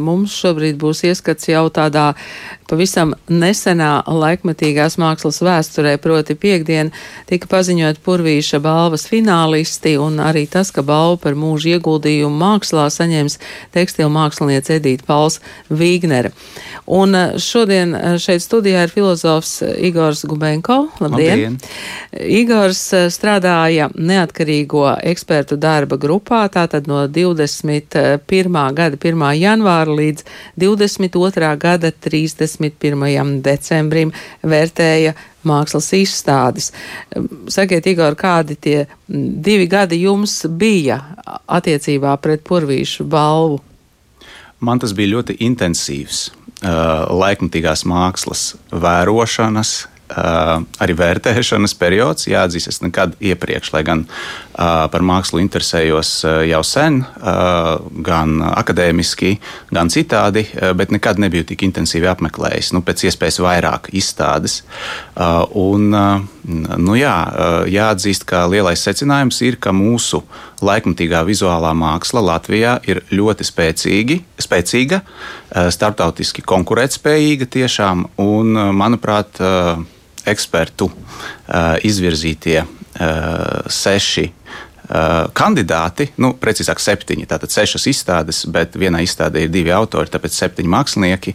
mums šobrīd būs ieskats jau tādā pavisam nesenā laikmetīgās mākslas vēsturē, proti piekdien tika paziņot Purvīša balvas finālisti un arī tas, ka balvu par mūžu ieguldījumu mākslā saņems tekstilu māksliniece Edīta Pauls Vīgnere. Un šodien šeit studijā ir filozofs Igors Gubenko. Labdien! Labdien. Igors strādāja neatkarīgo ekspertu darba grupā, tātad no 21. gada 1. janvāra līdz 22. gada 31. decembrim vērtēja mākslas izstādes. Sakiet, Igor, kādi tie divi gadi jums bija attiecībā pret Purvīšu balvu? Man tas bija ļoti intensīvs uh, laikmatīgās mākslas vērošanas, Uh, arī vērtēšanas periods. Jāatzīst, es nekad iepriekš, lai gan par mākslu interesējos uh, jau sen, uh, gan akadēmiski, gan citādi, bet nekad nebiju tik intensīvi apmeklējis. Nu, pēc iespējas vairāk izstādes. Un, nu, jā, jāatzīst, ka lielais secinājums ir, ka mūsu laikmatīgā vizuālā māksla Latvijā ir ļoti spēcīgi, spēcīga, starptautiski konkurētspējīga tiešām, un, manuprāt, ekspertu izvirzītie seši kandidāti, nu, precīzāk, septiņi. Tātad sešas izstādes, bet vienā izstādē ir divi autori, tāpēc septiņi mākslinieki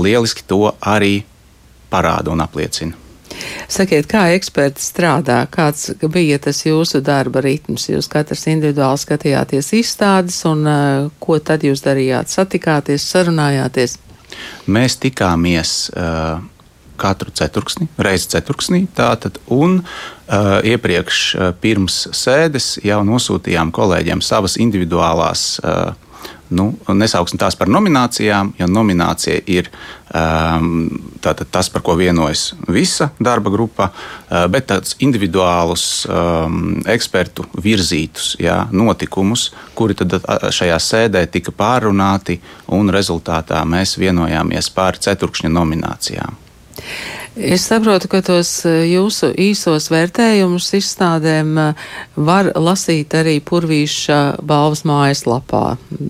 lieliski to arī parāda un apliecina. Sakiet, kā eksperti strādā, kāds bija tas jūsu darba ritms? Jūs katrs individuāli skatījāties izstādes, un uh, ko tad jūs darījāt? Satikāties, sarunājāties? Mēs tikāmies uh, katru ceturksni, reizi ceturksnī. Tātad, un uh, iepriekš, uh, pirms sēdes, jau nosūtījām kolēģiem savas individuālās. Uh, Nu, nesauksim tās par nominācijām, jo nominācija ir um, tas, par ko vienojas visa darba grupa, uh, bet tādus individuālus um, ekspertu virzītus jā, notikumus, kuri tad šajā sēdē tika pārunāti, un rezultātā mēs vienojāmies par ceturkšņa nominācijām. Es saprotu, ka tos eh, jūsu īsos vērtējumus izstādēm eh, var lasīt arī Purvīša balvas mājaslapā,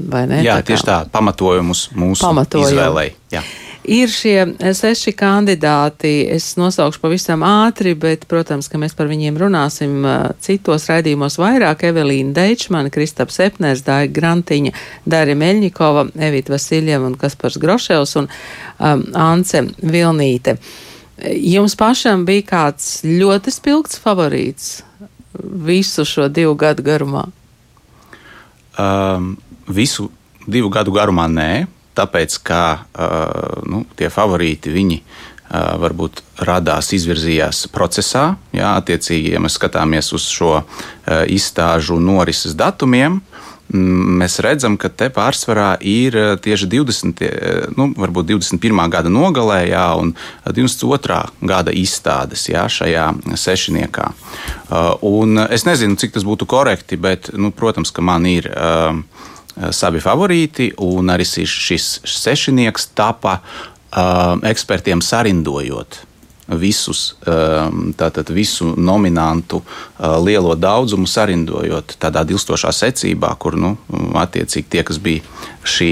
vai ne? Jā, tā tieši tā, pamatojumus mūsu Pamatojumu. izvēlei. Jā. Ir šie seši kandidāti, es nosaukšu pavisam ātri, bet, protams, ka mēs par viņiem runāsim uh, citos raidījumos vairāk. Evelīna Deičmana, Kristaps Epners, Dāja Grantiņa, Dārija Meļņikova, Evita Vasiljeva un Kaspars Groševs un um, Ance Vilnīte. Jums pašam bija kāds ļoti spilgts favorīts visu šo divu gadu garumā? Um, visu divu gadu garumā nē tāpēc, ka uh, nu, tie favorīti viņi uh, varbūt radās, izvirzījās procesā. Jā, attiecīgi, ja mēs skatāmies uz šo uh, izstāžu norises datumiem, mēs redzam, ka te pārsvarā ir tieši 20, nu, varbūt 21. gada nogalē, jā, un 22. gada izstādes jā, šajā sešniekā. Un es nezinu, cik tas būtu korekti, bet, nu, protams, ka man ir. Uh, savi favorīti, un arī šis sešnieks tapa uh, ekspertiem sarindojot visus, um, tātad visu nominantu lielo daudzumu sarindojot tādā dilstošā secībā, kur, nu, attiecīgi tie, kas bija šī,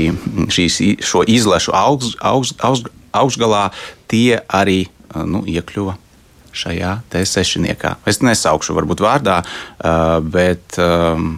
šīs, šo izlešu augš, augš, augš, augšgalā, tie arī nu, iekļuva šajā te sešniekā. Es nesaukšu varbūt vārdā, bet um,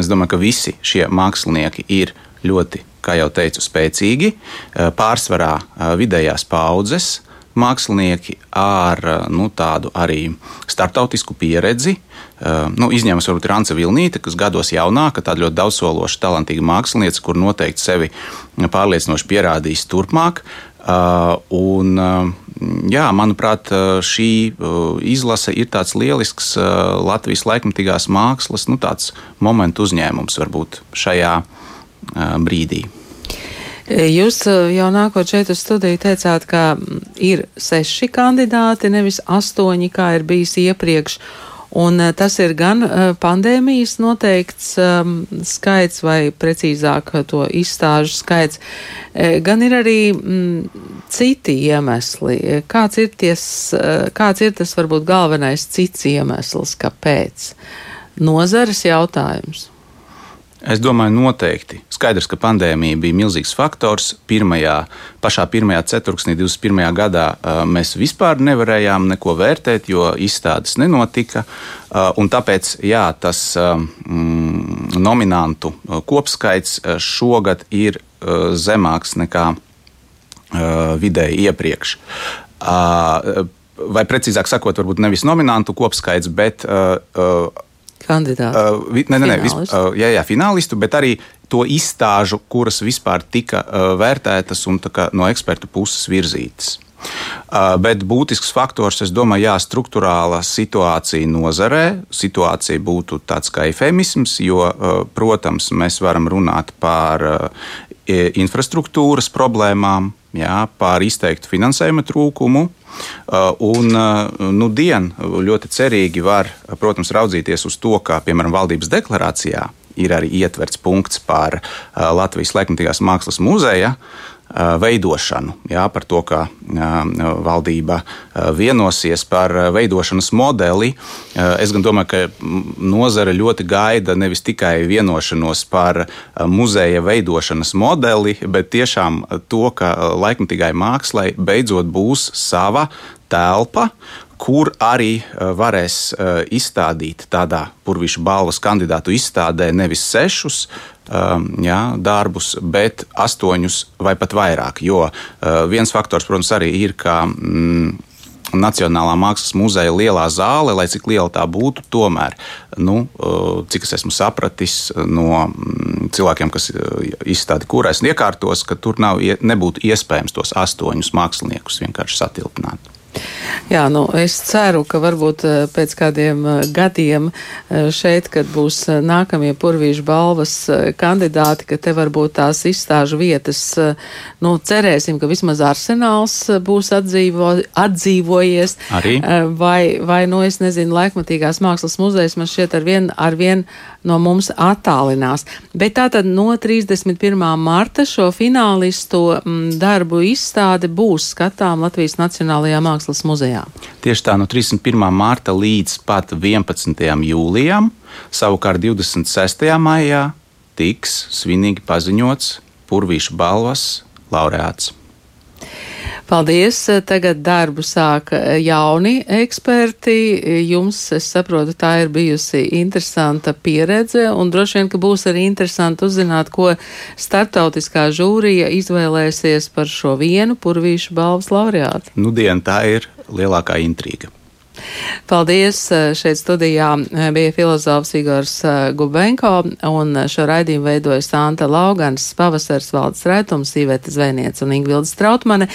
es domāju, ka visi šie mākslinieki ir ļoti, kā jau teicu, spēcīgi, eh, pārsvarā eh, vidējās paudzes mākslinieki ar eh, nu, tādu arī startautisku pieredzi. Nu, izņēmums varbūt ir Anna Vilnīte, kas gados jaunāka, tāda ļoti daudzsološa, talantīga mākslinieca, kur noteikti sevi pārliecinoši pierādījis turpmāk. Un, jā, manuprāt, šī izlase ir tāds lielisks Latvijas laikmatīgās mākslas nu, momentu uzņēmums varbūt šajā brīdī. Jūs jau nākot šeit uz studiju teicāt, ka ir seši kandidāti, nevis astoņi, kā ir bijis iepriekš. Un tas ir gan pandēmijas noteikts um, skaits, vai precīzāk to izstāžu skaits, gan ir arī mm, citi iemesli. Kāds ir, ties, kāds ir tas varbūt galvenais cits iemesls, kāpēc? Nozares jautājums. Es domāju, noteikti. Skaidrs, ka pandēmija bija milzīgs faktors. Pirmajā, pašā pirmajā ceturksnī, 21. gadā, mēs vispār nevarējām neko vērtēt, jo izstādes nenotika. Tāpēc jā, tas mm, nominantu kopskaits šogad ir zemāks nekā vidēji iepriekš. Vai precīzāk sakot, varbūt nevis nominantu kopskaits, bet kandidātu. Uh, ne, ne, ne, vis, uh, jā, jā, finālistu, bet arī to izstāžu, kuras vispār tika uh, vērtētas un kā, no ekspertu puses virzītas. Uh, bet būtisks faktors, es domāju, jā, struktūrāla situācija nozarē. Situācija būtu tāds kā efemisms, jo, uh, protams, mēs varam runāt par uh, infrastruktūras problēmām, jā, par izteiktu finansējuma trūkumu. Uh, un uh, nu, dien ļoti cerīgi var, protams, raudzīties uz to, kā piemēram valdības deklarācijā ir arī ietverts punkts par uh, Latvijas laikmatīgās mākslas muzeja veidošanu, jā, par to, ka valdība vienosies par veidošanas modeli. Es gan domāju, ka nozare ļoti gaida nevis tikai vienošanos par muzeja veidošanas modeli, bet tiešām to, ka laikmatīgai mākslai beidzot būs sava telpa, kur arī varēs izstādīt tādā purvīšu balvas kandidātu izstādē nevis sešus jā, darbus, bet astoņus vai pat vairāk. Jo uh, viens faktors, protams, arī ir, ka. Mm, Nacionālā mākslas muzeja lielā zāle, lai cik liela tā būtu, tomēr, nu, uh, cik es esmu sapratis no mm, cilvēkiem, kas uh, izstāda kurais un iekārtos, ka tur nav, nebūtu iespējams tos astoņus māksliniekus vienkārši satilpināt. Jā, nu, es ceru, ka varbūt eh, pēc kādiem eh, gadiem eh, šeit, kad būs nākamie purvīšu balvas kandidāti, ka te varbūt tās izstāžu vietas, nu, cerēsim, ka vismaz arsenāls būs atdzīvo, atdzīvojies. Arī. Vai, vai, nu, es nezinu, laikmatīgās mākslas muzejs man šķiet ar vien, ar vien no mums attālinās. Bet tātad no 31. marta šo finālistu mm, darbu izstāde būs skatām Latvijas Nacionālajā mākslas muzejā. Tieši tā, no 31. marta līdz pat 11. jūlijam, savukārt 26. maijā tiks svinīgi paziņots Purvīšu balvas laureāts. Paldies! Tagad darbu sāka jauni eksperti. Jums, es saprotu, tā ir bijusi interesanta pieredze, un droši vien, ka būs arī interesanti uzzināt, ko starptautiskā žūrija izvēlēsies par šo vienu purvīšu balvas laureātu. Nu, dien, tā ir lielākā intriga. Paldies! Šeit studijā bija filozofs Igors eh, Gubenko, un šo raidījumu veidoja Santa Laugans, Pavasars Valdes Rētums, Sīvēta Zvēniec un Ingvilda Strautmane.